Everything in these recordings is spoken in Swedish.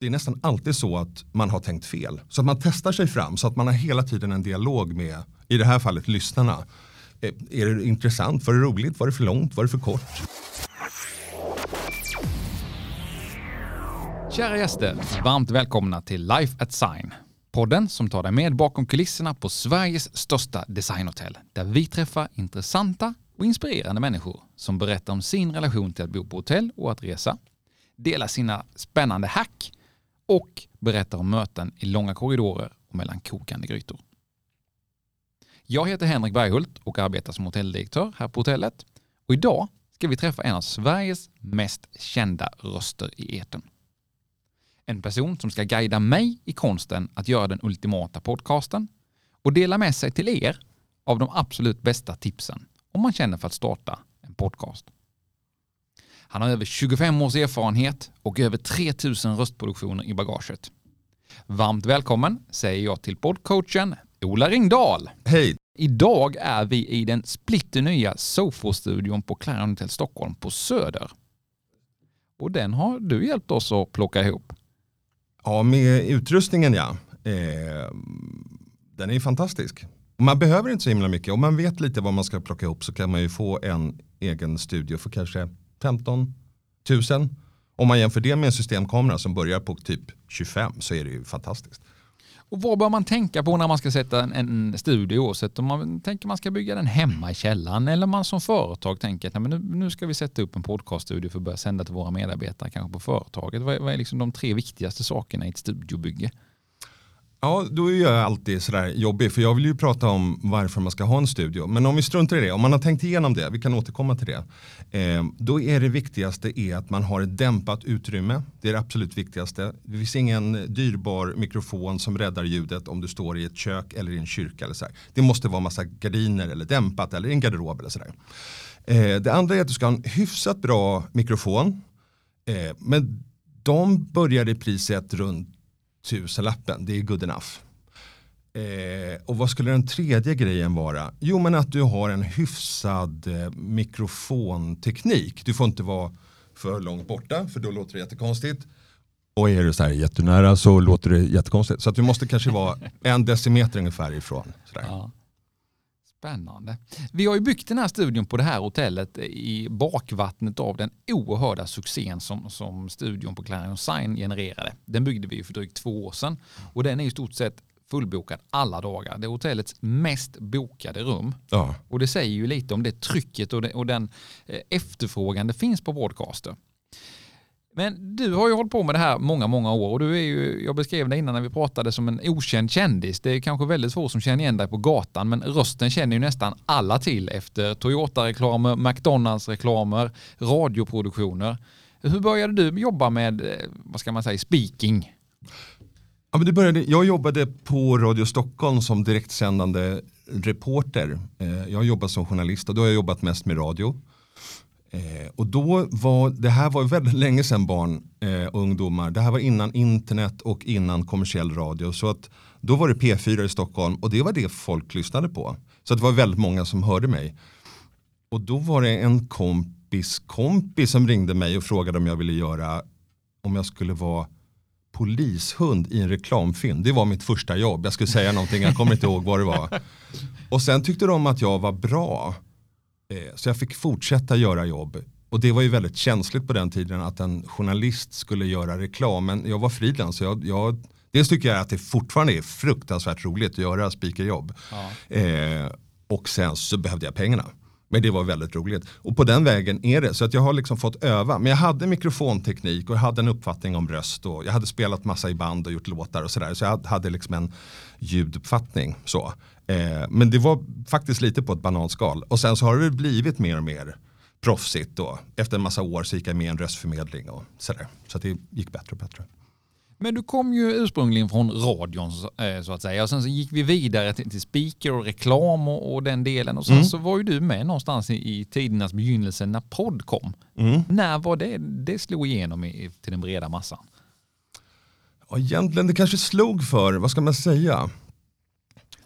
det är nästan alltid så att man har tänkt fel. Så att man testar sig fram så att man har hela tiden en dialog med, i det här fallet, lyssnarna. Eh, är det intressant? Var det roligt? Var det för långt? Var det för kort? Kära gäster, varmt välkomna till Life at Sign. Podden som tar dig med bakom kulisserna på Sveriges största designhotell. Där vi träffar intressanta och inspirerande människor som berättar om sin relation till att bo på hotell och att resa, delar sina spännande hack och berättar om möten i långa korridorer och mellan kokande grytor. Jag heter Henrik Berghult och arbetar som hotelldirektör här på hotellet. Och idag ska vi träffa en av Sveriges mest kända röster i eten. En person som ska guida mig i konsten att göra den ultimata podcasten och dela med sig till er av de absolut bästa tipsen om man känner för att starta en podcast. Han har över 25 års erfarenhet och över 3000 röstproduktioner i bagaget. Varmt välkommen säger jag till poddcoachen Ola Ringdahl. Hej! Idag är vi i den splitternya Sofo-studion på Clarion Hotel Stockholm på Söder. Och den har du hjälpt oss att plocka ihop. Ja, med utrustningen ja. Eh, den är fantastisk. Man behöver inte så himla mycket. Om man vet lite vad man ska plocka ihop så kan man ju få en egen studio för kanske 15 000. Om man jämför det med en systemkamera som börjar på typ 25 så är det ju fantastiskt. Och vad bör man tänka på när man ska sätta en, en studio oavsett om man tänker man ska bygga den hemma i källaren eller man som företag tänker att nu, nu ska vi sätta upp en podcaststudio för att börja sända till våra medarbetare kanske på företaget. Vad, vad är liksom de tre viktigaste sakerna i ett studiobygge? Ja, då är jag alltid sådär jobbig för jag vill ju prata om varför man ska ha en studio. Men om vi struntar i det, om man har tänkt igenom det, vi kan återkomma till det. Eh, då är det viktigaste är att man har ett dämpat utrymme. Det är det absolut viktigaste. Det finns ingen dyrbar mikrofon som räddar ljudet om du står i ett kök eller i en kyrka. Eller så Det måste vara massa gardiner eller dämpat eller en garderob eller sådär. Eh, det andra är att du ska ha en hyfsat bra mikrofon. Eh, men de börjar i priset runt tusenlappen, det är good enough. Eh, och vad skulle den tredje grejen vara? Jo men att du har en hyfsad eh, mikrofonteknik. Du får inte vara för långt borta för då låter det jättekonstigt. Och är du så här jättenära så låter det jättekonstigt. Så att du måste kanske vara en decimeter ungefär ifrån. Ja. Spännande. Vi har ju byggt den här studion på det här hotellet i bakvattnet av den oerhörda succén som, som studion på Clarion Sign genererade. Den byggde vi för drygt två år sedan och den är i stort sett fullbokad alla dagar. Det är hotellets mest bokade rum. Ja. Och det säger ju lite om det trycket och, det, och den eh, efterfrågan det finns på broadcaster. Men du har ju hållit på med det här många, många år och du är ju, jag beskrev det innan när vi pratade som en okänd kändis. Det är kanske väldigt få som känner igen dig på gatan men rösten känner ju nästan alla till efter Toyota-reklamer, McDonalds-reklamer, radioproduktioner. Hur började du jobba med, eh, vad ska man säga, speaking? Ja, men det började, jag jobbade på Radio Stockholm som direktsändande reporter. Eh, jag har jobbat som journalist och då har jag jobbat mest med radio. Eh, och då var, det här var väldigt länge sedan barn eh, och ungdomar. Det här var innan internet och innan kommersiell radio. Så att då var det P4 i Stockholm och det var det folk lyssnade på. Så det var väldigt många som hörde mig. Och då var det en kompis kompis som ringde mig och frågade om jag ville göra, om jag skulle vara polishund i en reklamfilm. Det var mitt första jobb. Jag skulle säga någonting, jag kommer inte ihåg vad det var. Och sen tyckte de att jag var bra. Eh, så jag fick fortsätta göra jobb. Och det var ju väldigt känsligt på den tiden att en journalist skulle göra reklam. Men jag var frilans. Jag, jag, dels tycker jag att det fortfarande är fruktansvärt roligt att göra speakerjobb. Ja. Eh, och sen så behövde jag pengarna. Men det var väldigt roligt. Och på den vägen är det. Så att jag har liksom fått öva. Men jag hade mikrofonteknik och jag hade en uppfattning om röst. Och jag hade spelat massa i band och gjort låtar och sådär. Så jag hade liksom en ljuduppfattning. Så. Eh, men det var faktiskt lite på ett bananskal. Och sen så har det blivit mer och mer proffsigt då. Efter en massa år så gick jag med i en röstförmedling och sådär. Så det gick bättre och bättre. Men du kom ju ursprungligen från radion eh, så att säga. Och sen så gick vi vidare till, till speaker och reklam och, och den delen. Och sen mm. så var ju du med någonstans i, i tidernas begynnelse när podd kom. Mm. När var det det slog igenom i, till den breda massan? Ja, egentligen det kanske slog för, vad ska man säga,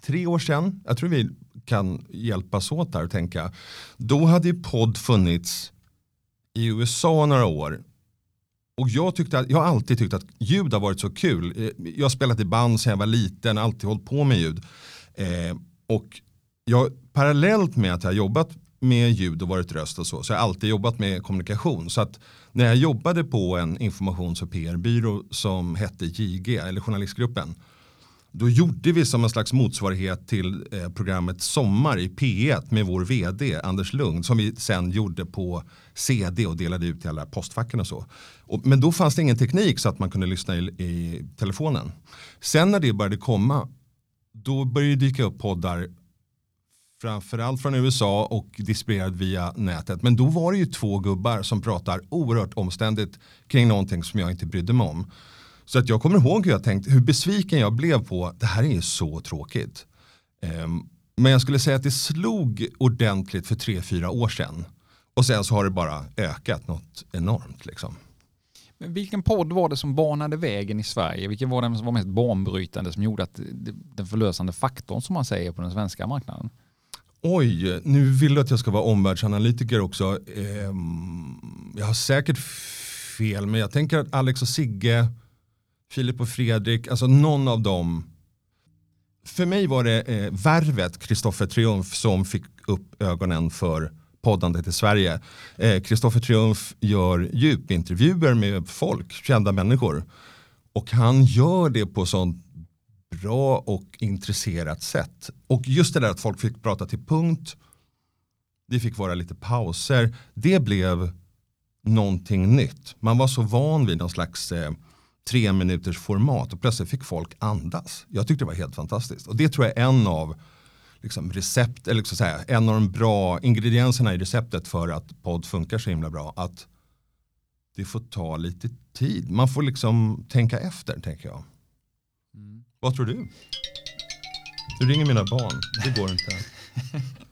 tre år sedan. Jag tror vi kan hjälpas åt där och tänka. Då hade ju podd funnits i USA några år och jag, tyckte att, jag har alltid tyckt att ljud har varit så kul. Eh, jag har spelat i band sedan jag var liten, alltid hållit på med ljud. Eh, och jag, parallellt med att jag har jobbat med ljud och varit röst och så, så har jag alltid jobbat med kommunikation. Så att när jag jobbade på en informations och PR-byrå som hette JG, eller Journalistgruppen, då gjorde vi som en slags motsvarighet till eh, programmet Sommar i P1 med vår vd Anders Lugn som vi sen gjorde på CD och delade ut till alla postfacken och så. Och, men då fanns det ingen teknik så att man kunde lyssna i, i telefonen. Sen när det började komma då började det dyka upp poddar framförallt från USA och distribuerad via nätet. Men då var det ju två gubbar som pratar oerhört omständigt kring någonting som jag inte brydde mig om. Så att jag kommer ihåg hur jag tänkte, hur besviken jag blev på, det här är ju så tråkigt. Um, men jag skulle säga att det slog ordentligt för tre, fyra år sedan. Och sen så har det bara ökat något enormt. Liksom. Men vilken podd var det som banade vägen i Sverige? Vilken var den som var mest banbrytande som gjorde att den förlösande faktorn som man säger på den svenska marknaden? Oj, nu vill du att jag ska vara omvärldsanalytiker också. Ehm, jag har säkert fel, men jag tänker att Alex och Sigge, Filip och Fredrik, alltså någon av dem. För mig var det eh, värvet, Kristoffer Triumf, som fick upp ögonen för poddandet i Sverige. Kristoffer eh, Triumf gör djupintervjuer med folk, kända människor. Och han gör det på sånt bra och intresserat sätt. Och just det där att folk fick prata till punkt, det fick vara lite pauser, det blev någonting nytt. Man var så van vid någon slags eh, tre minuters format och plötsligt fick folk andas. Jag tyckte det var helt fantastiskt. Och det tror jag är en av liksom recept, eller så säga, en av de bra ingredienserna i receptet för att podd funkar så himla bra. Att det får ta lite tid. Man får liksom tänka efter tänker jag. Mm. Vad tror du? Du ringer mina barn, det går inte.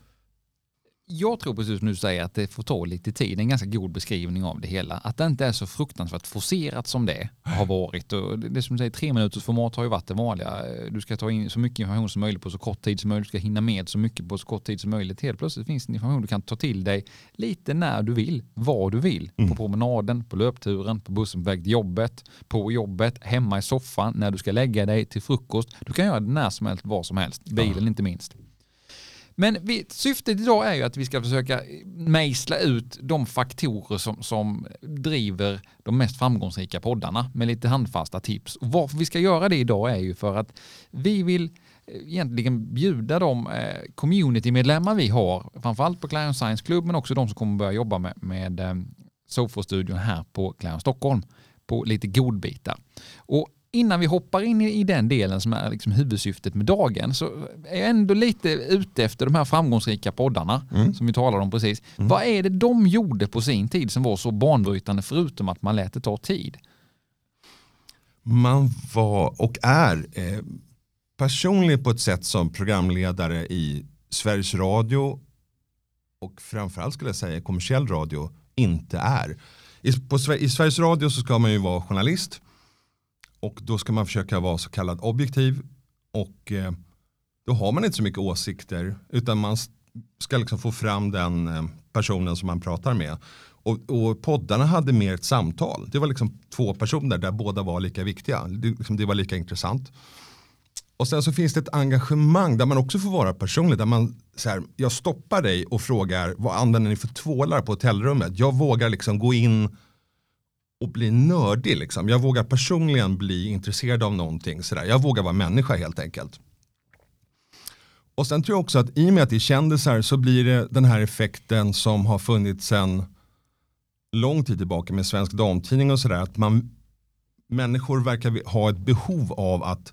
jag tror precis som du säger att det får ta lite tid. En ganska god beskrivning av det hela. Att det inte är så fruktansvärt forcerat som det har varit. Och det som du säger, tre minuters format har ju varit det vanliga. Du ska ta in så mycket information som möjligt på så kort tid som möjligt. Du ska hinna med så mycket på så kort tid som möjligt. Helt plötsligt finns det information du kan ta till dig lite när du vill, var du vill. Mm. På promenaden, på löpturen, på bussen på väg till jobbet, på jobbet, hemma i soffan, när du ska lägga dig till frukost. Du kan göra det när som helst, var som helst. Bilen ja. inte minst. Men vi, syftet idag är ju att vi ska försöka mejsla ut de faktorer som, som driver de mest framgångsrika poddarna med lite handfasta tips. Och varför vi ska göra det idag är ju för att vi vill eh, egentligen bjuda de eh, communitymedlemmar vi har, framförallt på Client Science Club, men också de som kommer börja jobba med, med eh, Sofo-studion här på Client Stockholm, på lite godbitar. Och innan vi hoppar in i, den delen som är liksom huvudsyftet med dagen så är jag ändå lite ute efter de här framgångsrika poddarna mm. som vi talade om precis. Mm. Vad är det de gjorde på sin tid som var så banbrytande förutom att man lät det ta tid? Man var och är eh, personlig på ett sätt som programledare i Sveriges Radio och framförallt skulle jag säga kommersiell radio inte är. I, på, I Sveriges Radio så ska man ju vara journalist och då ska man försöka vara så kallad objektiv. Och eh, då har man inte så mycket åsikter. Utan man ska liksom få fram den eh, personen som man pratar med. Och, och poddarna hade mer ett samtal. Det var liksom två personer där båda var lika viktiga. Det, liksom, det var lika intressant. Och sen så finns det ett engagemang där man också får vara personlig. Där man så här, jag stoppar dig och frågar vad använder ni för tvålar på hotellrummet? Jag vågar liksom gå in och bli nördig. Liksom. Jag vågar personligen bli intresserad av någonting. Sådär. Jag vågar vara människa helt enkelt. Och sen tror jag också att i och med att det är kändisar så blir det den här effekten som har funnits sedan lång tid tillbaka med Svensk Damtidning och sådär. Att man, människor verkar ha ett behov av att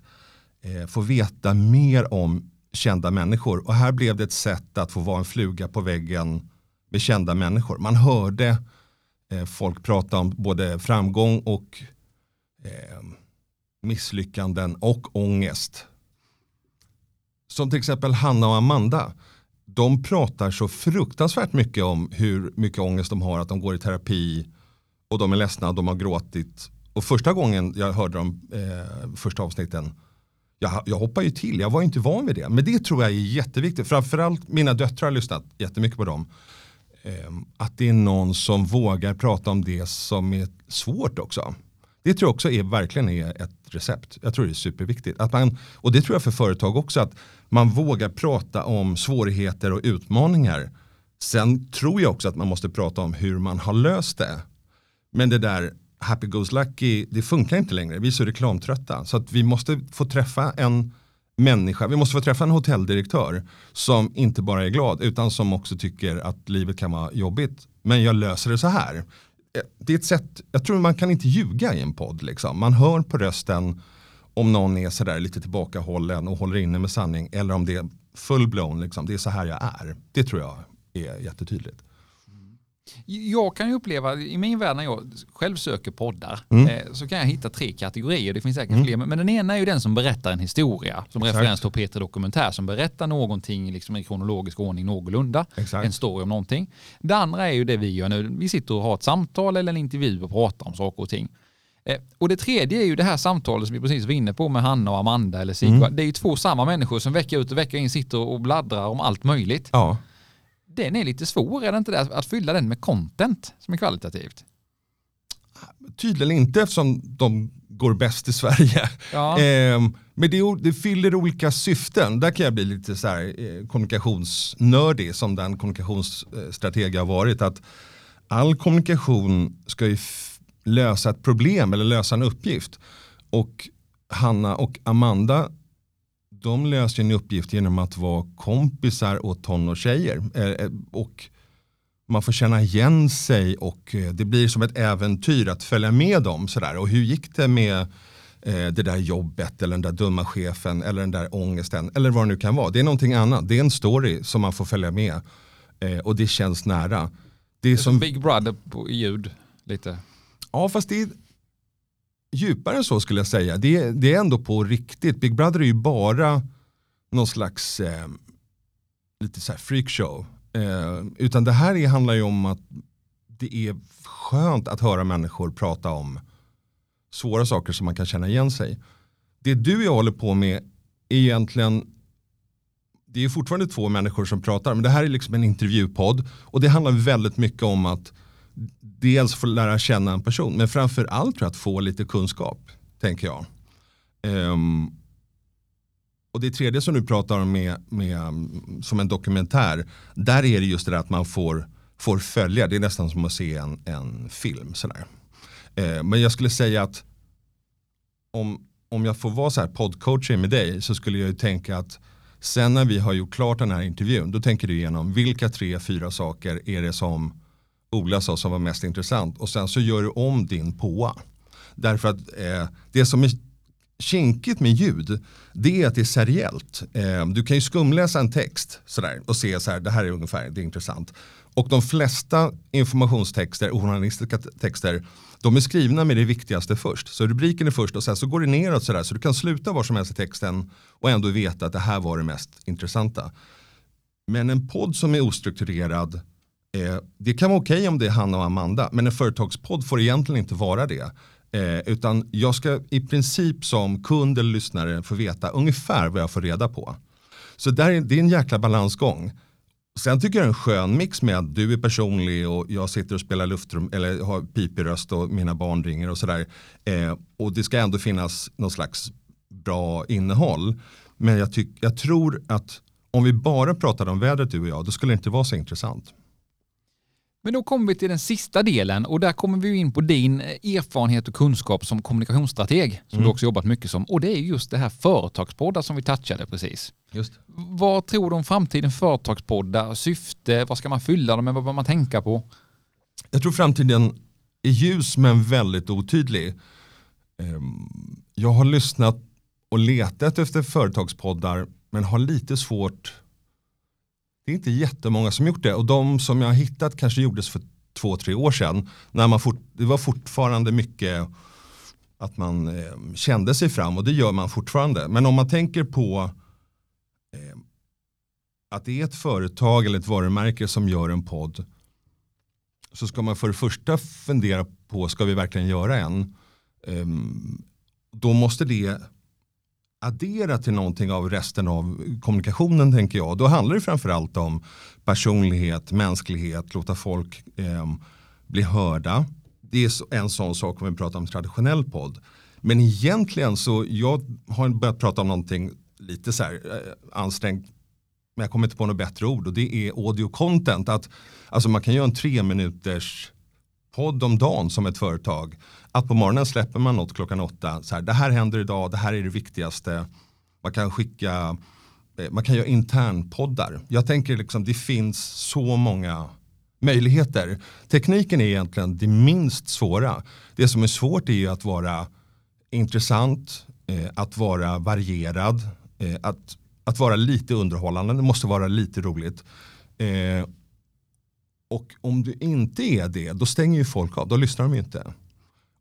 eh, få veta mer om kända människor. Och här blev det ett sätt att få vara en fluga på väggen med kända människor. Man hörde Eh, folk pratar om både framgång och eh, misslyckanden och ångest. Som till exempel Hanna och Amanda. De pratar så fruktansvärt mycket om hur mycket ångest de har, att de går i terapi och de är ledsna, de har gråtit. Och första gången jag hörde de eh, första avsnitten, jag, jag hoppar ju till, jag var inte van vid det. Men det tror jag är jätteviktigt, framförallt mina döttrar har lyssnat jättemycket på dem eh, att det är någon som vågar prata om det som är svårt också. Det tror jag också är, verkligen är ett recept. Jag tror det är superviktigt. Att man, och det tror jag för företag också, att man vågar prata om svårigheter och utmaningar. Sen tror jag också att man måste prata om hur man har löst det. Men det där happy goes lucky, det funkar inte längre. Vi är så reklamtrötta. Så att vi måste få träffa en människa, vi måste få träffa en hotelldirektör som inte bara är glad utan som också tycker att livet kan vara jobbigt. Men jag löser det så här. Eh, det är ett sätt, jag tror man kan inte ljuga i en podd. Liksom. Man hör på rösten om någon är sådär lite tillbakahållen och håller inne med sanning eller om det är full-blown, liksom. det är så här jag är. Det tror jag är jättetydligt. Jag kan ju uppleva, i min värld när jag själv söker poddar, mm. eh, så kan jag hitta tre kategorier. Det finns säkert mm. fler, men den ena är ju den som berättar en historia. Som Exakt. referens till Peter Dokumentär, som berättar någonting liksom i kronologisk ordning någorlunda. Exakt. En story om någonting. Det andra är ju det vi gör nu. Vi sitter och har ett samtal eller en intervju och pratar om saker och ting. Eh, och det tredje är ju det här samtalet som vi precis var inne på med Hanna och Amanda eller Sigvard. Mm. Det är ju två samma människor som vecka ut och vecka in sitter och bladdrar om allt möjligt. Ja den är lite svår, är det inte det? Att fylla den med content som är kvalitativt. Tydligen inte eftersom de går bäst i Sverige. Ja. Eh, men det, det, fyller olika syften. Där kan jag bli lite så här, eh, kommunikationsnördig som den kommunikationsstrateg jag har varit. Att all kommunikation ska ju lösa ett problem eller lösa en uppgift. Och Hanna och Amanda de löser en uppgift genom att vara kompisar åt tonårstjejer. Eh, eh, och man får känna igen sig och eh, det blir som ett äventyr att följa med dem. Sådär. Och hur gick det med det där jobbet eller den där dumma chefen eller den där ångesten eller vad det nu kan vara. Det är någonting annat. Det är en story som man får följa med och det känns nära. Det är som Big Brother på ljud lite. Ja fast det är, djupare än så skulle jag säga. Det, det, är ändå på riktigt. Big Brother är ju bara någon slags eh, lite så här freakshow. Eh, utan det här är, handlar ju om att det är skönt att höra människor prata om svåra saker som man kan känna igen sig. Det du och jag håller på med är egentligen det är fortfarande två människor som pratar men det här är liksom en intervjupodd och det handlar väldigt mycket om att dels få lära känna en person men framför allt tror jag att få lite kunskap. Tänker jag. Um, och det tredje som du pratar om med, med, som en dokumentär. Där är det just det där att man får, får följa. Det är nästan som att se en, en film. Sådär. Uh, men jag skulle säga att om, om jag får vara så här poddcoach med dig så skulle jag ju tänka att sen när vi har gjort klart den här intervjun då tänker du igenom vilka tre, fyra saker är det som Ola sa som var mest intressant och sen så gör du om din påa. Därför att eh, det som är kinkigt med ljud det är att det är seriellt. Eh, du kan ju skumläsa en text sådär, och se så här, det här är ungefär, det är intressant. Och de flesta informationstexter och journalistiska texter de är skrivna med det viktigaste först. Så rubriken är först och sen så går det neråt sådär så du kan sluta var som helst i texten och ändå veta att det här var det mest intressanta. Men en podd som är ostrukturerad Eh, det kan vara okej okay om det är Hanna och Amanda, men en företagspodd får egentligen inte vara det. Eh, utan jag ska i princip som kund eller lyssnare få veta ungefär vad jag får reda på. Så där är, det är en jäkla balansgång. Sen tycker jag det är en skön mix med att du är personlig och jag sitter och spelar luftrum eller har pipig röst och mina barn ringer och sådär. Eh, och det ska ändå finnas någon slags bra innehåll. Men jag, tyck, jag tror att om vi bara pratade om vädret du och jag, då skulle det inte vara så intressant. Men då kommer vi till den sista delen och där kommer vi in på din erfarenhet och kunskap som kommunikationsstrateg som mm. du också jobbat mycket som och det är just det här företagspoddar som vi touchade precis. Just. Vad tror du om framtiden företagspoddar, syfte, vad ska man fylla dem med, vad bör man tänka på? Jag tror framtiden är ljus men väldigt otydlig. Ehm, jag har lyssnat och letat efter företagspoddar men har lite svårt det är inte jättemånga som gjort det och de som jag har hittat kanske gjordes för två, tre år sedan. När man fort, det var fortfarande mycket att man eh, kände sig fram och det gör man fortfarande. Men om man tänker på eh, att det är ett företag eller ett varumärke som gör en podd så ska man för det första fundera på, ska vi verkligen göra en? Eh, då måste det addera till någonting av resten av kommunikationen tänker jag. Då handlar det framförallt om personlighet, mänsklighet, låta folk eh, bli hörda. Det är en sån sak om vi pratar om traditionell podd. Men egentligen så, jag har börjat prata om någonting lite så här eh, ansträngt men jag kommer inte på något bättre ord och det är audio content. Att, alltså man kan göra en tre minuters podd om dagen som ett företag. Att på morgonen släpper man något klockan åtta. Så här, det här händer idag, det här är det viktigaste. Man kan skicka, eh, man kan göra internpoddar. Jag tänker liksom det finns så många möjligheter. Tekniken är egentligen det minst svåra. Det som är svårt är ju att vara intressant, eh, att vara varierad, eh, att, att vara lite underhållande, det måste vara lite roligt. Och om du inte är det, då stänger ju folk av, då lyssnar de ju inte.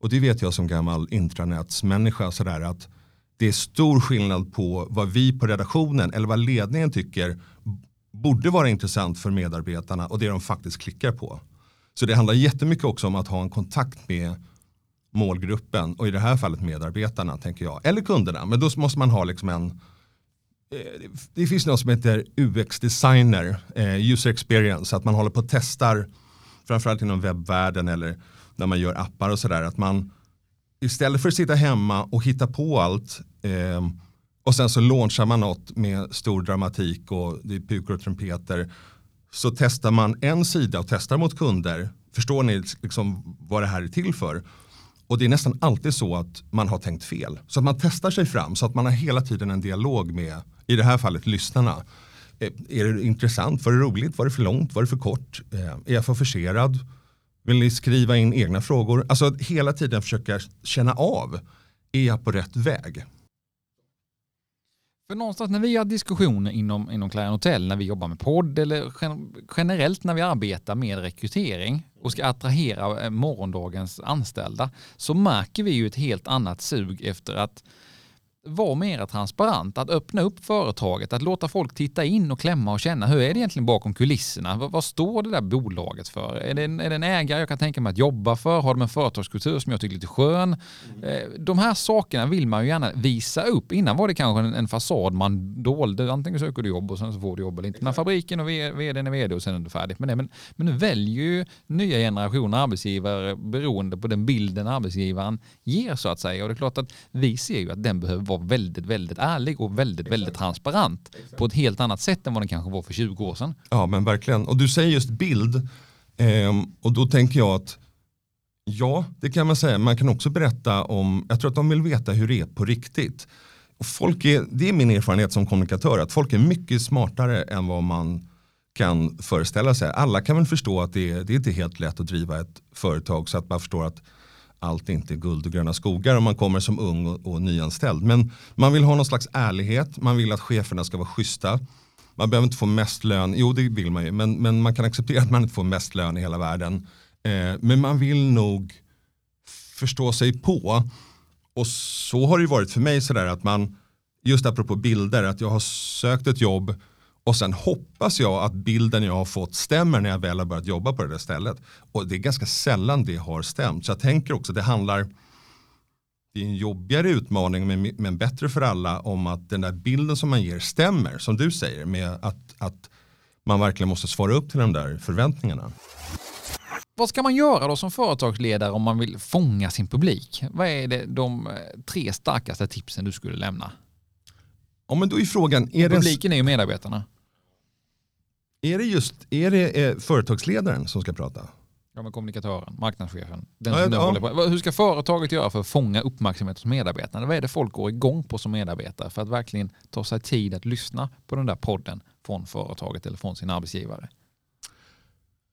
Och det vet jag som gammal intranätsmänniska sådär att det är stor skillnad på vad vi på redaktionen eller vad ledningen tycker borde vara intressant för medarbetarna och det de faktiskt klickar på. Så det handlar jättemycket också om att ha en kontakt med målgruppen och i det här fallet medarbetarna tänker jag. Eller kunderna, men då måste man ha liksom en eh, Eh, det finns något som heter UX-designer, eh, user experience, att man håller på och testar framförallt inom webbvärlden eller när man gör appar och sådär. Att man istället för att sitta hemma och hitta på allt eh, och sen så launchar man något med stor dramatik och det är pukor och trumpeter. Så testar man en sida och testar mot kunder. Förstår ni liksom vad det här är till för? Och det är nästan alltid så att man har tänkt fel. Så att man testar sig fram så att man har hela tiden en dialog med, i det här fallet, lyssnarna. Eh, är det intressant? Var det roligt? Var det för långt? Var det för kort? Eh, är jag för forcerad? Vill ni skriva in egna frågor? Alltså att hela tiden försöka känna av, är jag på rätt väg? För någonstans när vi har diskussioner inom, inom Clarion Hotel, när vi jobbar med podd eller generellt när vi arbetar med rekrytering och ska attrahera eh, morgondagens anställda så märker vi ju ett helt annat sug efter att vara mer transparent, att öppna upp företaget, att låta folk titta in och klämma och känna hur är det egentligen bakom kulisserna? Vad, vad står det där bolaget för? Är det, en, är det en ägare jag kan tänka mig att jobba för? Har de en företagskultur som jag tycker är lite skön? Mm. De här sakerna vill man ju gärna visa upp. Innan var det kanske en, en fasad man dolde. Antingen söker du jobb och sen så får du jobb eller inte. Men fabriken och vdn är vd och sen är du färdig med det. Men, men nu väljer ju nya generationer arbetsgivare beroende på den bilden arbetsgivaren ger så att säga. Och det är klart att vi ser ju att den behöver vara väldigt, väldigt ärlig och väldigt, Exakt. väldigt transparent Exakt. på ett helt annat sätt än vad den kanske var för 20 år sedan. Ja, men verkligen. Och du säger just bild eh, och då tänker jag att ja, det kan man säga. Man kan också berätta om, jag tror att de vill veta hur det är på riktigt. Och folk är, det är min erfarenhet som kommunikatör, att folk är mycket smartare än vad man kan föreställa sig. Alla kan väl förstå att det är, det är inte helt lätt att driva ett företag så att man förstår att allt inte är guld och gröna skogar om man kommer som ung och, och nyanställd. Men man vill ha någon slags ärlighet, man vill att cheferna ska vara schyssta. Man behöver inte få mest lön, jo det vill man ju, men, men man kan acceptera att man inte får mest lön i hela världen. Eh, men man vill nog förstå sig på. Och så har det varit för mig sådär att man, just apropå bilder, att jag har sökt ett jobb och sen hoppas jag att bilden jag har fått stämmer när jag väl har börjat jobba på det där stället. Och det är ganska sällan det har stämt. Så jag tänker också, det handlar, det är en jobbigare utmaning men, men bättre för alla om att den där bilden som man ger stämmer, som du säger, med att, att man verkligen måste svara upp till de där förväntningarna. Vad ska man göra då som företagsledare om man vill fånga sin publik? Vad är det de eh, tre starkaste tipsen du skulle lämna? Ja, men då är frågan, är Publiken är ju medarbetarna. Är det just är det är företagsledaren som ska prata? Ja, men kommunikatören, marknadschefen. Den ja, ja. På. Hur ska företaget göra för att fånga uppmärksamhet hos medarbetarna? Vad är det folk går igång på som medarbetare för att verkligen ta sig tid att lyssna på den där podden från företaget eller från sin arbetsgivare?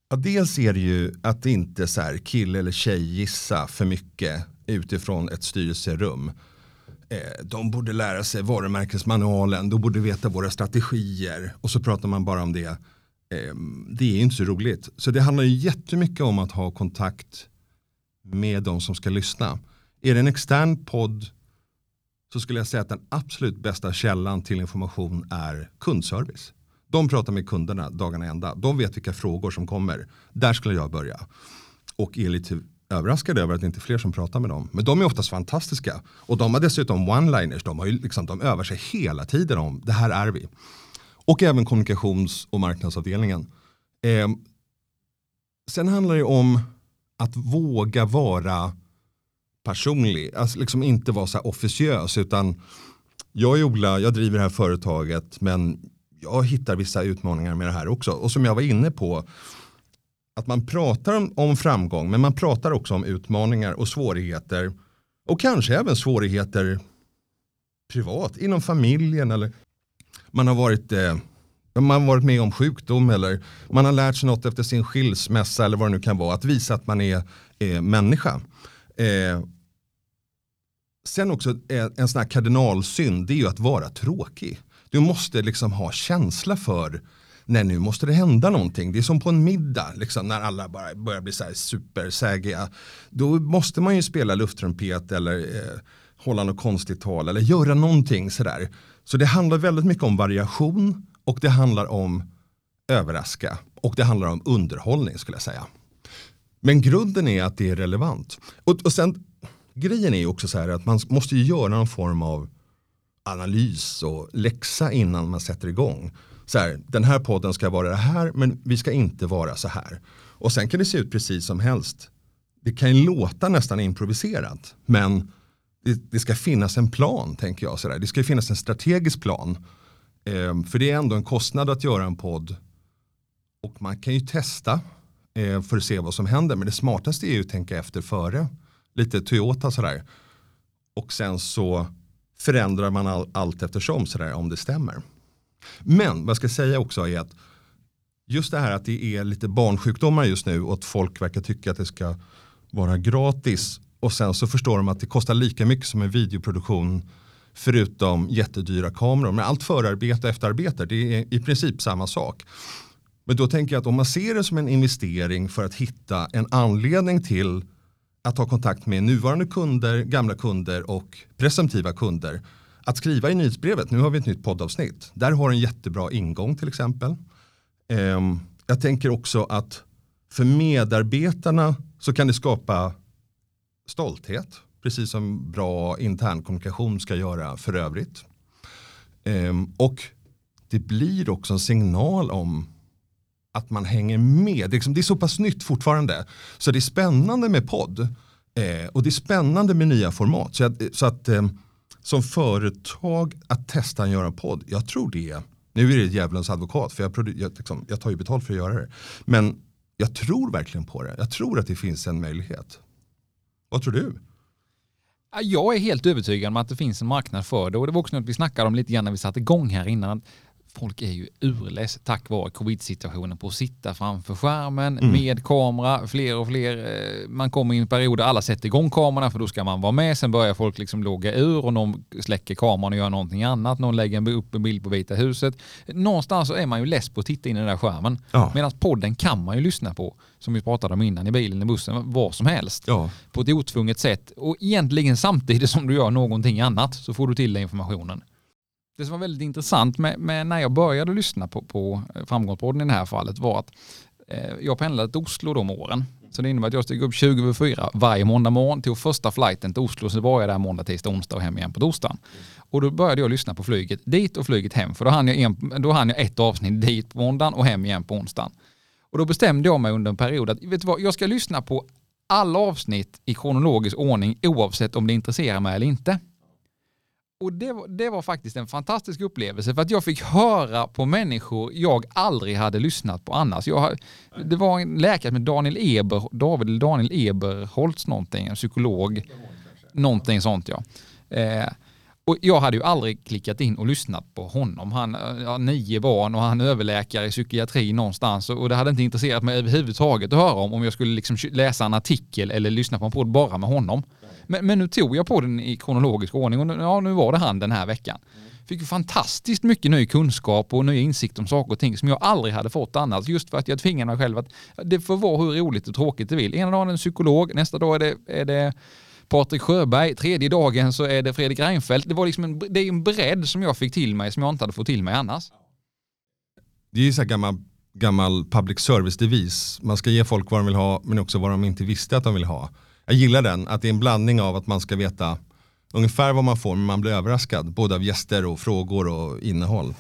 Ja, dels är det ju att inte så här kille eller tjej gissa för mycket utifrån ett styrelserum. Eh, de borde lära sig varumärkesmanualen, de borde veta våra strategier och så pratar man bara om det Ehm, det är inte så roligt. Så det handlar ju jättemycket om att ha kontakt med de som ska lyssna. Är det en extern podd så skulle jag säga att den absolut bästa källan till information är kundservice. De pratar med kunderna dagarna ända. De vet vilka frågor som kommer. Där skulle jag börja. Och är lite överraskad över att det inte är fler som pratar med dem. Men de är oftast fantastiska. Och de har dessutom one-liners, de, har ju liksom, de övar sig hela tiden om det här är vi. Och även kommunikations och marknadsavdelningen. Eh, sen handlar det om att våga vara personlig, alltså liksom inte vara så här officiös utan jag är Ola, jag driver det här företaget men jag hittar vissa utmaningar med det här också. Och som jag var inne på, att man pratar om, om framgång men man pratar också om utmaningar och svårigheter och kanske även svårigheter privat, inom familjen eller man har varit eh, man har varit med om sjukdom eller man har lärt sig något efter sin skilsmässa eller vad det nu kan vara. Att visa att man är, eh, människa. Eh, sen också en, en sån här kardinalsynd det är ju att vara tråkig. Du måste liksom ha känsla för när nu måste det hända någonting. Det är som på en middag, liksom, när alla bara börjar bli så här supersägiga. Då måste man ju spela lufttrumpet eller eh, hålla något konstigt tal eller göra någonting sådär. Så det handlar väldigt mycket om variation och det handlar om överraska och det handlar om underhållning skulle jag säga. Men grunden är att det är relevant. Och, och sen grejen är ju också så här att man måste göra någon form av analys och läxa innan man sätter igång. Så här, den här podden ska vara det här men vi ska inte vara så här. Och sen kan det se ut precis som helst. Det kan ju låta nästan improviserat men det, det ska finnas en plan tänker jag. Sådär. Det ska finnas en strategisk plan. Eh, för det är ändå en kostnad att göra en podd. Och man kan ju testa eh, för att se vad som händer. Men det smartaste är ju att tänka efter före. Lite Toyota sådär. Och sen så förändrar man all, allt eftersom sådär om det stämmer. Men vad jag ska säga också är att just det här att det är lite barnsjukdomar just nu och att folk verkar tycka att det ska vara gratis och sen så förstår de att det kostar lika mycket som en videoproduktion förutom jättedyra kameror. Men allt förarbete och efterarbete det är i princip samma sak. Men då tänker jag att om man ser det som en investering för att hitta en anledning till att ta kontakt med nuvarande kunder, gamla kunder och presumtiva kunder. Att skriva i nyhetsbrevet, nu har vi ett nytt poddavsnitt, där har en jättebra ingång till exempel. Ehm, jag tänker också att för medarbetarna så kan det skapa stolthet, precis som bra intern kommunikation ska göra för övrigt. Ehm, och det blir också en signal om att man hänger med. Det är, liksom, det är så pass nytt fortfarande. Så det är spännande med podd. Eh, och det är spännande med nya format. Så att, så att eh, som företag att testa att göra podd, jag tror det. Nu är det djävulens advokat för jag, jag, liksom, jag tar ju betalt för att göra det. Men jag tror verkligen på det. Jag tror att det finns en möjlighet. Vad tror du? Jag är helt övertygad om att det finns en marknad för det och det var också något vi snackade om lite grann när vi satte igång här innan folk är ju urless tack vare covid-situationen på att sitta framför skärmen mm. med kamera. Fler och fler, eh, man kommer i en period där alla sätter igång kamerorna för då ska man vara med. Sen börjar folk liksom logga ur och någon släcker kameran och gör någonting annat. Någon lägger upp en bild på Vita huset. Någonstans så är man ju less på att titta in i den där skärmen. Ja. Medan podden kan man ju lyssna på, som vi pratade om innan, i bilen, i bussen, var som helst. Ja. På ett otvunget sätt. Och egentligen samtidigt som du gör någonting annat så får du till dig informationen. Det som var väldigt intressant med, med när jag började lyssna på, på eh, Framgångspodden i det här fallet var att eh, jag pendlade till Oslo de åren. Så det innebär att jag steg upp 20 över 4 varje måndag morgon, tog första flighten till Oslo, så var jag där måndag, tisdag, onsdag och hem igen på torsdagen. Och då började jag lyssna på flyget dit och flyget hem, för då hann jag, en, då hann jag ett avsnitt dit på måndagen och hem igen på onsdagen. Och då bestämde jag mig under en period att, vet du vad, jag ska lyssna på alla avsnitt i kronologisk ordning oavsett om det intresserar mig eller inte. Och det var, det var faktiskt en fantastisk upplevelse för att jag fick höra på människor jag aldrig hade lyssnat på annars. Jag, det var en läkare med Daniel Eber, David Daniel Eberholtz någonting, en psykolog. Någonting sånt ja. Eh, och jag hade ju aldrig klickat in och lyssnat på honom. Han har nio barn och han är överläkare i psykiatri någonstans och det hade inte intresserat mig överhuvudtaget att höra om om jag skulle liksom läsa en artikel eller lyssna på en podd bara med honom. Men, men nu tog jag på den i kronologisk ordning och nu, ja, nu var det han den här veckan. Fick fantastiskt mycket ny kunskap och nya insikter om saker och ting som jag aldrig hade fått annars. Just för att jag tvingade mig själv att det får vara hur roligt och tråkigt det vill. Ena dagen är det en psykolog, nästa dag är det, är det Patrik Sjöberg, tredje dagen så är det Fredrik Reinfeldt. Det, var liksom en, det är en bredd som jag fick till mig som jag inte hade fått till mig annars. Det är ju så här gammal gammal public service-devis. Man ska ge folk vad de vill ha men också vad de inte visste att de vill ha. Jag gillar den, att det är en blandning av att man ska veta ungefär vad man får men man blir överraskad. Både av gäster och frågor och innehåll.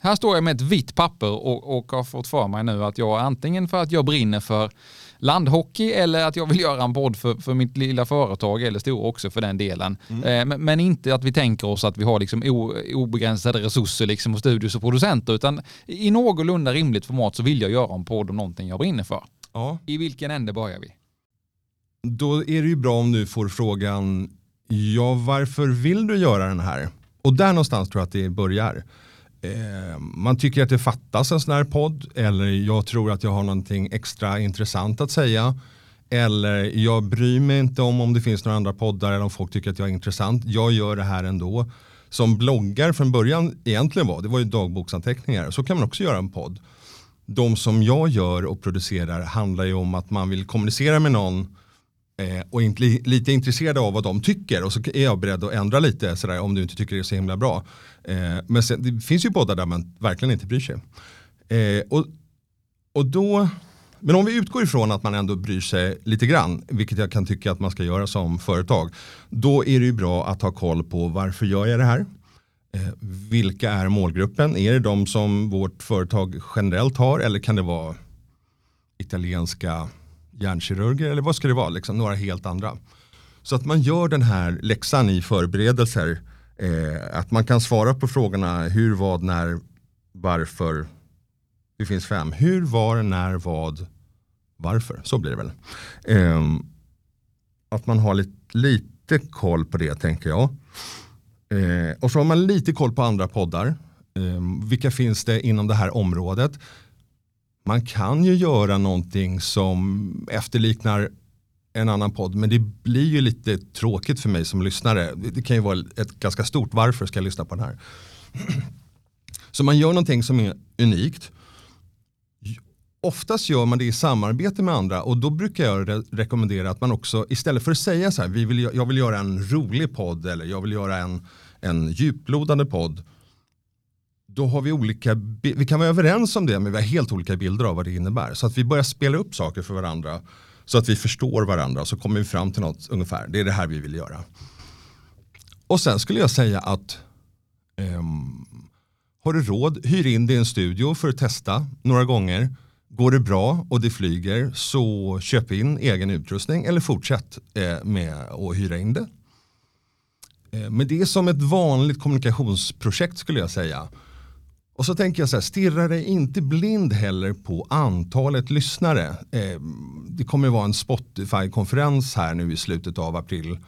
Här står jag med ett vitt papper och, och har fått för mig nu att jag antingen för att jag brinner för landhockey eller att jag vill göra en podd för, för mitt lilla företag eller stora också för den delen. Mm. Eh, men, inte att vi tänker oss att vi har liksom o, obegränsade resurser liksom hos studios och producenter utan i någorlunda rimligt format så vill jag göra en podd om någonting jag brinner för. Ja. I vilken ände börjar vi? Då är det ju bra om du får frågan, ja varför vill du göra den här? Och där någonstans tror jag att det börjar. Eh, man tycker att det fattas en sån här podd eller jag tror att jag har någonting extra intressant att säga. Eller jag bryr mig inte om om det finns några andra poddar eller om folk tycker att jag är intressant. Jag gör det här ändå. Som bloggar från början egentligen var, det var ju dagboksanteckningar. Så kan man också göra en podd. De som jag gör och producerar handlar ju om att man vill kommunicera med någon eh, och inte lite intresserad av vad de tycker och så är jag beredd att ändra lite sådär, om du inte tycker det är så himla bra. Eh, men sen, det finns ju poddar där man verkligen inte bryr sig. Eh, och, och då, men om vi utgår ifrån att man ändå bryr sig lite grann, vilket jag kan tycka att man ska göra som företag, då är det ju bra att ha koll på varför gör jag det här? Eh, vilka är målgruppen? Är det de som vårt företag generellt har eller kan det vara italienska hjärnkirurger eller vad ska det vara, liksom, några helt andra. Så att man gör den här läxan i förberedelser, eh, att man kan svara på frågorna hur, vad, när, varför. Det finns fem. Hur, var, när, vad, varför. Så blir det väl. Eh, att man har lite, lite koll på det tänker jag. Eh, och så har man lite koll på andra poddar. Eh, vilka finns det inom det här området? Man kan ju göra någonting som efterliknar en annan podd men det blir ju lite tråkigt för mig som lyssnare. Det kan ju vara ett ganska stort varför ska jag lyssna på den här. Så man gör någonting som är unikt. Oftast gör man det i samarbete med andra och då brukar jag re rekommendera att man också istället för att säga så här, vi vill, jag vill göra en rolig podd eller jag vill göra en, en djuplodande podd då har vi olika, vi kan vara överens om det men vi har helt olika bilder av vad det innebär. Så att vi börjar spela upp saker för varandra så att vi förstår varandra så kommer vi fram till något ungefär. Det är det här vi vill göra. Och sen skulle jag säga att um, har du råd, hyr in dig i en studio för att testa några gånger. Går det bra och det flyger så köp in egen utrustning eller fortsätt eh, med att hyra in det. Eh, men det är som ett vanligt kommunikationsprojekt skulle jag säga. Och så tänker jag så här, stirra dig inte blind heller på antalet lyssnare. Eh, det kommer vara en Spotify-konferens här nu i slutet av april.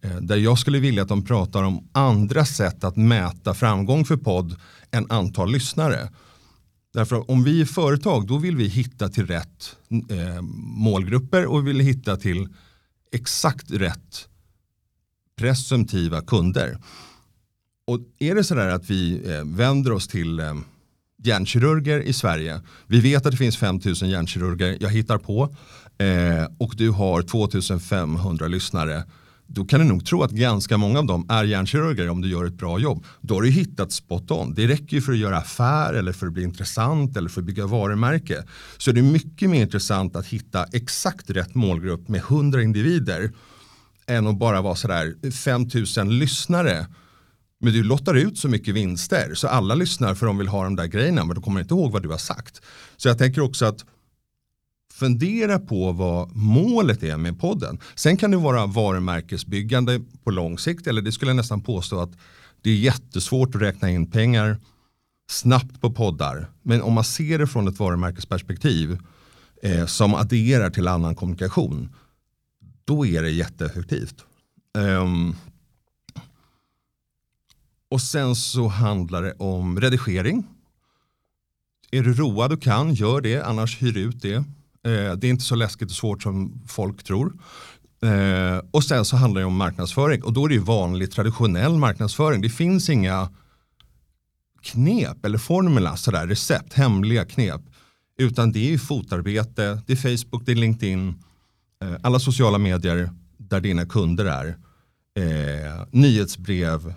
Eh, där jag skulle vilja att de pratar om andra sätt att mäta framgång för podd än antal lyssnare. Därför om vi är företag då vill vi hitta till rätt eh, målgrupper och vi vill hitta till exakt rätt presumtiva kunder. Och är det sådär att vi eh, vänder oss till eh, hjärnkirurger i Sverige. Vi vet att det finns 5000 hjärnkirurger, jag hittar på. Eh, och du har 2500 lyssnare. Då kan du nog tro att ganska många av dem är hjärnkirurger om du gör ett bra jobb. Då har du hittat spot on. Det räcker ju för att göra affär eller för att bli intressant eller för att bygga varumärke. Så det är mycket mer intressant att hitta exakt rätt målgrupp med 100 individer än att bara vara sådär 5000 lyssnare men du lottar ut så mycket vinster så alla lyssnar för de vill ha de där grejerna men de kommer inte ihåg vad du har sagt. Så jag tänker också att fundera på vad målet är med podden. Sen kan det vara varumärkesbyggande på lång sikt eller det skulle jag nästan påstå att det är jättesvårt att räkna in pengar snabbt på poddar. Men om man ser det från ett varumärkesperspektiv eh, som adderar till annan kommunikation då är det jätteeffektivt. Um, ehm, och sen så handlar det om redigering. Är du road och kan, gör det, annars hyr ut det. Eh, det är inte så läskigt och svårt som folk tror. Eh, och sen så handlar det om marknadsföring och då är det ju vanlig traditionell marknadsföring. Det finns inga knep eller formula, sådär, recept, hemliga knep. Utan det är ju fotarbete, det är Facebook, det är LinkedIn, eh, alla sociala medier där dina kunder är. Eh, nyhetsbrev,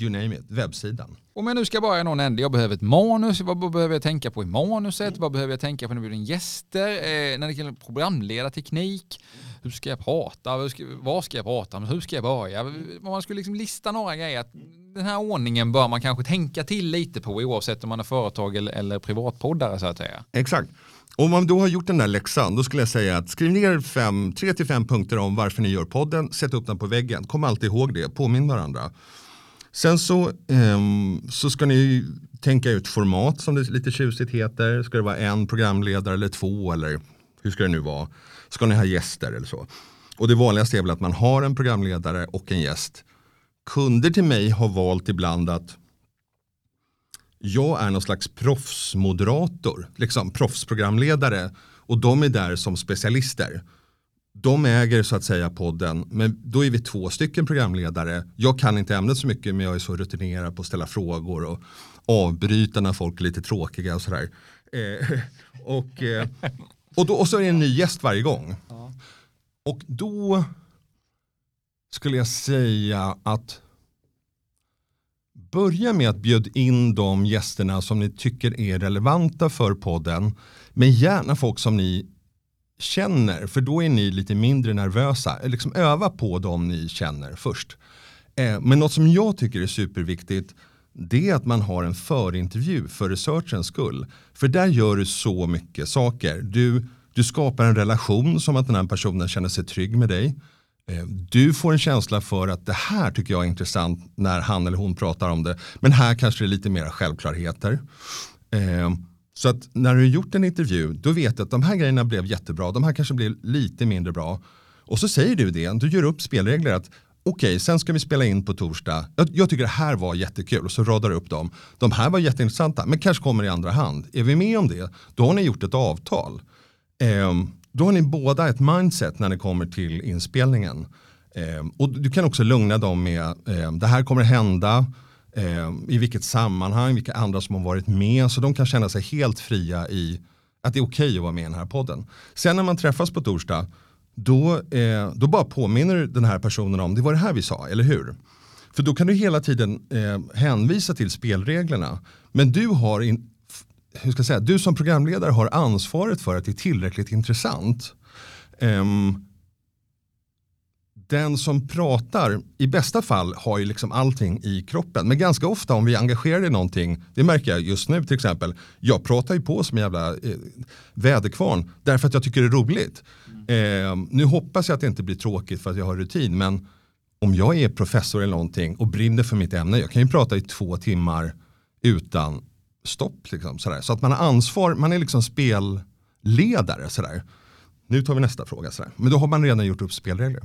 you name it, webbsidan. Om jag nu ska börja någon ände, jag behöver ett manus, vad behöver jag tänka på i manuset, vad behöver jag tänka på när det blir gäster, eh, när det gäller programledarteknik, hur ska jag prata, hur ska, vad ska jag prata om, hur ska jag börja? Om man skulle liksom lista några grejer, att den här ordningen bör man kanske tänka till lite på oavsett om man är företag eller, eller privatpoddare så att säga. Exakt. Om man då har gjort den där läxan, då skulle jag säga att skriv ner fem, tre till fem punkter om varför ni gör podden, sätt upp den på väggen, kom alltid ihåg det, påminn varandra. Sen så, um, så ska ni tänka ut format som det lite tjusigt heter. Ska det vara en programledare eller två eller hur ska det nu vara? Ska ni ha gäster eller så? Och det vanligaste är väl att man har en programledare och en gäst. Kunder till mig har valt ibland att jag är någon slags proffsmoderator, liksom proffsprogramledare och de är där som specialister. De äger så att säga podden, men då är vi två stycken programledare. Jag kan inte ämnet så mycket, men jag är så rutinerad på att ställa frågor och avbryta när folk är lite tråkiga och sådär. Eh, och, eh, och, då, och så är det en ny gäst varje gång. Och då skulle jag säga att börja med att bjuda in de gästerna som ni tycker är relevanta för podden. Men gärna folk som ni känner, för då är ni lite mindre nervösa. Eh, liksom öva på dem ni känner först. Eh, men något som jag tycker är superviktigt det är att man har en förintervju för researchens skull. För där gör du så mycket saker. Du, du skapar en relation som att den här personen känner sig trygg med dig. Eh, du får en känsla för att det här tycker jag är intressant när han eller hon pratar om det. Men här kanske det är lite mera självklarheter. Eh, så att när du har gjort en intervju, då vet du att de här grejerna blev jättebra, de här kanske blev lite mindre bra. Och så säger du det, du gör upp spelregler att okej, okay, sen ska vi spela in på torsdag. Jag, jag, tycker det här var jättekul och så radar du upp dem. De här var jätteintressanta, men kanske kommer i andra hand. Är vi med om det, då har ni gjort ett avtal. Ehm, då har ni båda ett mindset när det kommer till inspelningen. Ehm, och du kan också lugna dem med eh, det här kommer hända, eh, i vilket sammanhang, vilka andra som har varit med. Så de kan känna sig helt fria i att det är okej okay att vara med i den här podden. Sen när man träffas på torsdag, då, eh, då bara påminner den här personen om det var det här vi sa, eller hur? För då kan du hela tiden eh, hänvisa till spelreglerna. Men du har in, hur ska jag säga, du som programledare har ansvaret för att det är tillräckligt intressant. Um, den som pratar i bästa fall har ju liksom allting i kroppen. Men ganska ofta om vi är engagerade i någonting, det märker jag just nu till exempel, jag pratar ju på som en jävla eh, väderkvarn därför att jag tycker det är roligt. Eh, nu hoppas jag att det inte blir tråkigt för att jag har rutin, men om jag är professor eller någonting och brinner för mitt ämne, jag kan ju prata i två timmar utan stopp. Liksom, sådär. Så att man har ansvar, man är liksom spelledare. Sådär. Nu tar vi nästa fråga. Sådär. Men då har man redan gjort upp spelregler.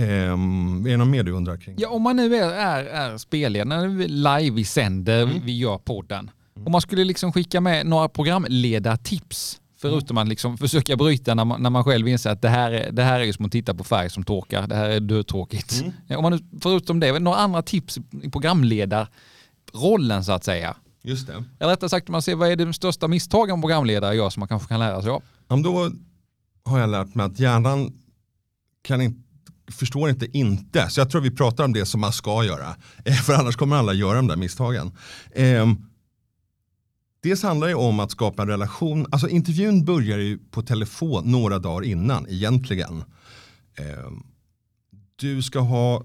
Um, är det något mer du undrar kring? Ja, om man nu är, är, är spelledare, live, vi sänder, mm. vi gör podden. Mm. Om man skulle liksom skicka med några programledartips, förutom att liksom försöka bryta när man, när man själv inser att det här, är, det här är som att titta på färg som torkar, det här är dödtråkigt. Mm. Om man, förutom det, några andra tips i programledarrollen så att säga? Just det. Eller rättare sagt, man ser vad är det största misstagen en programledare gör som man kanske kan lära sig av? Om då har jag lärt mig att hjärnan kan inte förstår inte inte. Så jag tror vi pratar om det som man ska göra. Eh, för annars kommer alla göra de där misstagen. Eh, dels handlar det om att skapa en relation. Alltså intervjun börjar ju på telefon några dagar innan egentligen. Eh, du ska ha,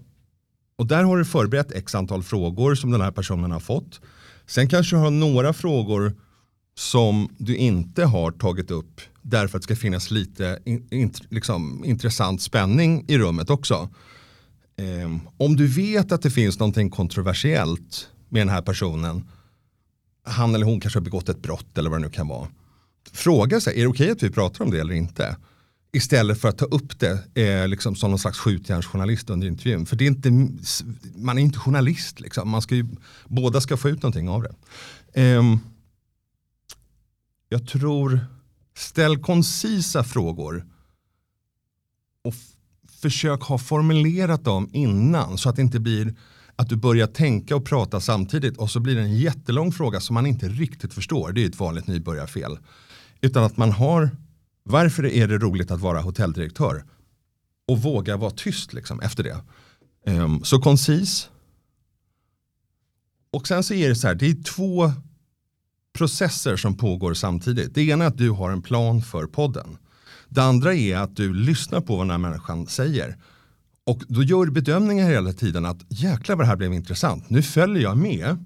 och där har du förberett x antal frågor som den här personen har fått. Sen kanske du har några frågor som du inte har tagit upp därför att det ska finnas lite in, in, liksom, intressant spänning i rummet också. Eh, om du vet att det finns någonting kontroversiellt med den här personen, han eller hon kanske har begått ett brott eller vad det nu kan vara. Fråga sig, är det okej okay att vi pratar om det eller inte? Istället för att ta upp det eh, liksom som någon slags skjutjärnsjournalist under intervjun. För det är inte, man är inte journalist, liksom. man ska ju, båda ska få ut någonting av det. Eh, jag tror, ställ koncisa frågor och försök ha formulerat dem innan så att det inte blir att du börjar tänka och prata samtidigt och så blir det en jättelång fråga som man inte riktigt förstår. Det är ett vanligt nybörjarfel. Utan att man har, varför är det roligt att vara hotelldirektör? Och våga vara tyst liksom efter det. Um, så koncis Och sen så är det så här, det är två processer som pågår samtidigt. Det ena är att du har en plan för podden. Det andra är att du lyssnar på vad den här människan säger. Och då gör du bedömningar hela tiden att jäklar vad det här blev intressant, nu följer jag med.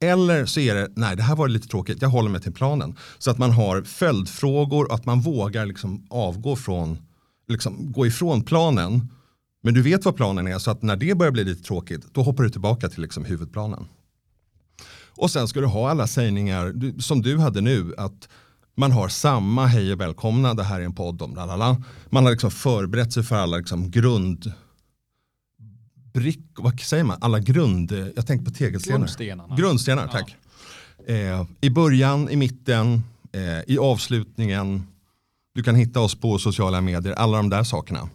Eller så är det, nej det här var lite tråkigt, jag håller mig till planen. Så att man har följdfrågor och att man vågar liksom avgå från, liksom gå ifrån planen. Men du vet vad planen är så att när det börjar bli lite tråkigt då hoppar du tillbaka till liksom huvudplanen. Och sen ska du ha alla sägningar som du hade nu att man har samma hej och välkomna, det här är en podd om lalala. Man har liksom förberett sig för alla liksom grund brick, vad säger man, alla grund, jag tänker på tegelstenar. Grundstenarna. Grundstenar, tack. Eh, I början, i mitten, eh, i avslutningen. Du kan hitta oss på sociala medier, alla de där sakerna.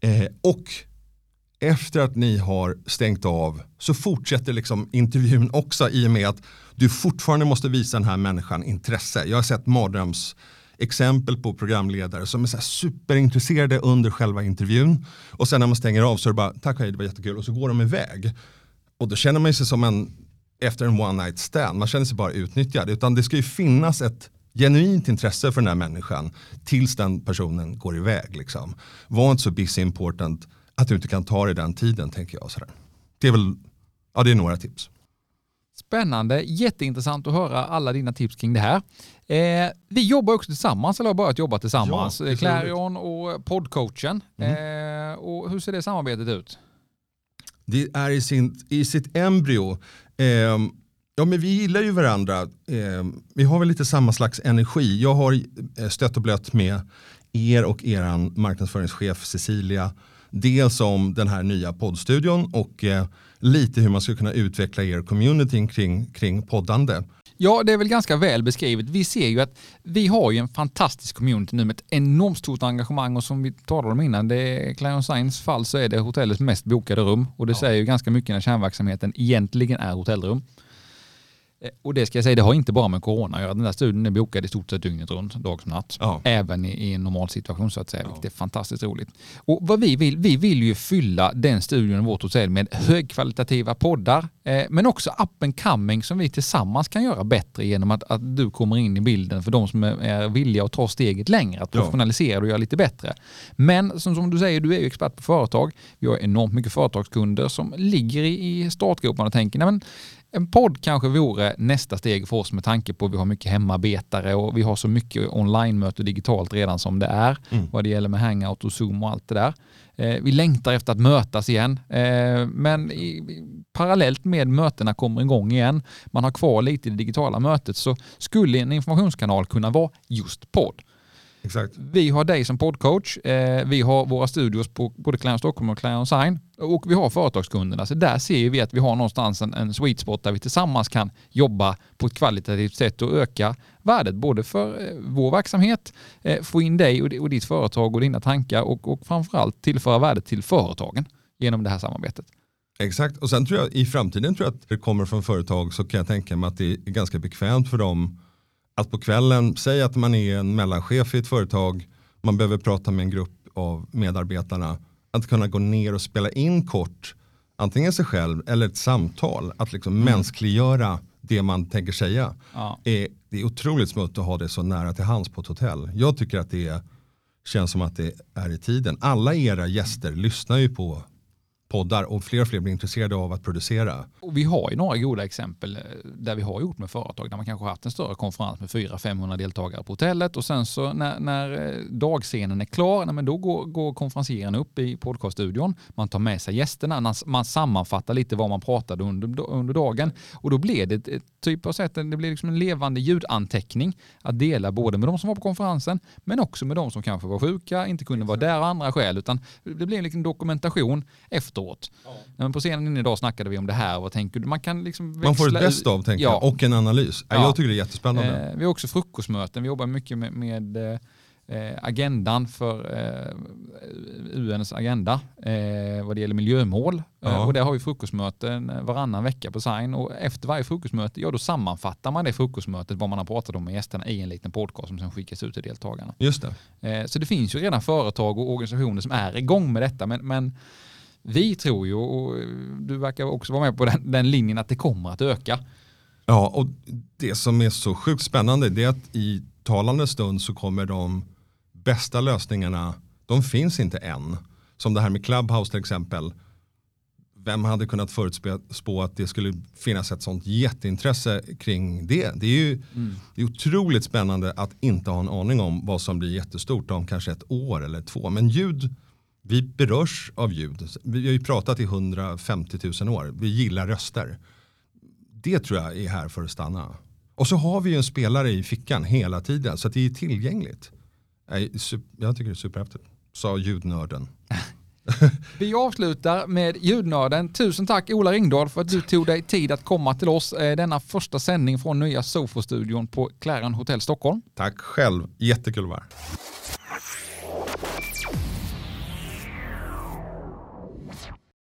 Eh, och efter att ni har stängt av så fortsätter liksom intervjun också i och med att du fortfarande måste visa den här människan intresse. Jag har sett mardröms exempel på programledare som är så superintresserade under själva intervjun och sen när man stänger av så är det bara tack och hej det var jättekul och så går de iväg. Och då känner man sig som en efter en one night stand, man känner sig bara utnyttjad utan det ska ju finnas ett genuint intresse för den här människan tills den personen går iväg. Liksom. Var inte så busy important att du inte kan ta dig den tiden tänker jag. Sådär. Det är väl, ja det är några tips. Spännande, jätteintressant att höra alla dina tips kring det här. Eh, vi jobbar också tillsammans, eller har börjat jobba tillsammans. Ja, Clarion och poddcoachen. Mm. Eh, och hur ser det samarbetet ut? Det är i, sin, i sitt embryo. Eh, ja, men vi gillar ju varandra. Eh, vi har väl lite samma slags energi. Jag har eh, stött och blött med er och er marknadsföringschef Cecilia. Dels om den här nya poddstudion och eh, lite hur man ska kunna utveckla er community kring, kring poddande. Ja, det är väl ganska väl beskrivet. Vi ser ju att vi har ju en fantastisk community nu med ett enormt stort engagemang och som vi talade om innan, det är Clarion Science fall så är det hotellets mest bokade rum och det ja. säger ju ganska mycket när kärnverksamheten egentligen är hotellrum. Eh, och det ska jag säga, det har inte bara med corona att göra. Den där studien är bokad i stort sett dygnet runt, dag som natt. Ja. Även i, en normal situation så att säga, ja. vilket är fantastiskt roligt. Och vad vi vill, vi vill ju fylla den studion i vårt hotell med högkvalitativa poddar, eh, men också appen coming som vi tillsammans kan göra bättre genom att, att du kommer in i bilden för de som är, är villiga att ta steget längre, att professionalisera och göra lite bättre. Men som, som du säger, du är ju expert på företag. Vi har enormt mycket företagskunder som ligger i, i startgroparna och tänker, nej men en podd kanske vore nästa steg för oss med tanke på att vi har mycket hemarbetare och vi har så mycket online-möte digitalt redan som det är mm. vad det gäller med hangout och zoom och allt det där. Eh, vi längtar efter att mötas igen, eh, men i, parallellt med mötena kommer igång igen, man har kvar lite i det digitala mötet, så skulle en informationskanal kunna vara just podd. Exakt. Vi har dig som poddcoach. Eh, vi har våra studios på både Clarion Stockholm och Clarion Sign. Och vi har företagskunderna. Så där ser vi att vi har någonstans en, en sweet spot där vi tillsammans kan jobba på ett kvalitativt sätt och öka värdet både för eh, vår verksamhet, eh, få in dig och, och ditt företag och dina tankar och, och framförallt tillföra värdet till företagen genom det här samarbetet. Exakt, och sen tror jag i framtiden tror jag att det kommer från företag så kan jag tänka mig att det är ganska bekvämt för dem att på kvällen, säg att man är en mellanchef i ett företag, man behöver prata med en grupp av medarbetarna, att kunna gå ner och spela in kort, antingen sig själv eller ett samtal, att liksom mm. mänskliggöra det man tänker säga. Ja. Är, det är otroligt smutt att ha det så nära till hands på ett hotell. Jag tycker att det känns som att det är i tiden. Alla era gäster lyssnar ju på poddar och fler och fler blir intresserade av att producera. Och vi har ju några goda exempel eh, där vi har gjort med företag där man kanske haft en större konferens med 400-500 deltagare på hotellet och sen så när, när eh, dagscenen är klar, nej, men då går, går konferencieren upp i podcaststudion, man tar med sig gästerna, man sammanfattar lite vad man pratade under, under dagen och då blir det ett, typ av sätt, det blir liksom en levande ljudanteckning att dela både med de som var på konferensen men också med de som kanske var sjuka, inte kunde vara där av andra skäl utan det blir en liksom dokumentation efter efteråt. Ja. Men på scenen idag snackade vi om det här. Vad tänker du? Man, kan liksom Man får ett bäst av tänker ja. jag, och en analys. Ja. Jag tycker det är jättespännande. Eh, vi har också frukostmöten. Vi jobbar mycket med, med eh, agendan för eh, UNs agenda eh, vad det gäller miljömål. Eh, ja. och där har vi frukostmöten varannan vecka på Sign och efter varje frukostmöte, ja då sammanfattar man det frukostmötet, vad man har pratat om med gästerna i en liten podcast som sen skickas ut till deltagarna. Just det. Eh, så det finns ju redan företag och organisationer som är igång med detta men, men vi tror ju, och du verkar också vara med på den, den linjen, att det kommer att öka. Ja, och det som är så sjukt spännande det är att i talande stund så kommer de bästa lösningarna, de finns inte än. Som det här med Clubhouse till exempel. Vem hade kunnat förutspå att det skulle finnas ett sånt jätteintresse kring det? Det är ju mm. det är otroligt spännande att inte ha en aning om vad som blir jättestort om kanske ett år eller två. Men ljud, vi berörs av ljud. Vi har ju pratat i 150 000 år. Vi gillar röster. Det tror jag är här för att stanna. Och så har vi ju en spelare i fickan hela tiden så att det är tillgängligt. Jag tycker det är superhäftigt, sa ljudnörden. Vi avslutar med ljudnörden. Tusen tack Ola Ringdahl för att du tog dig tid att komma till oss eh, denna första sändning från nya Sofo-studion på Clarion Hotel Stockholm. Tack själv, jättekul att vara här.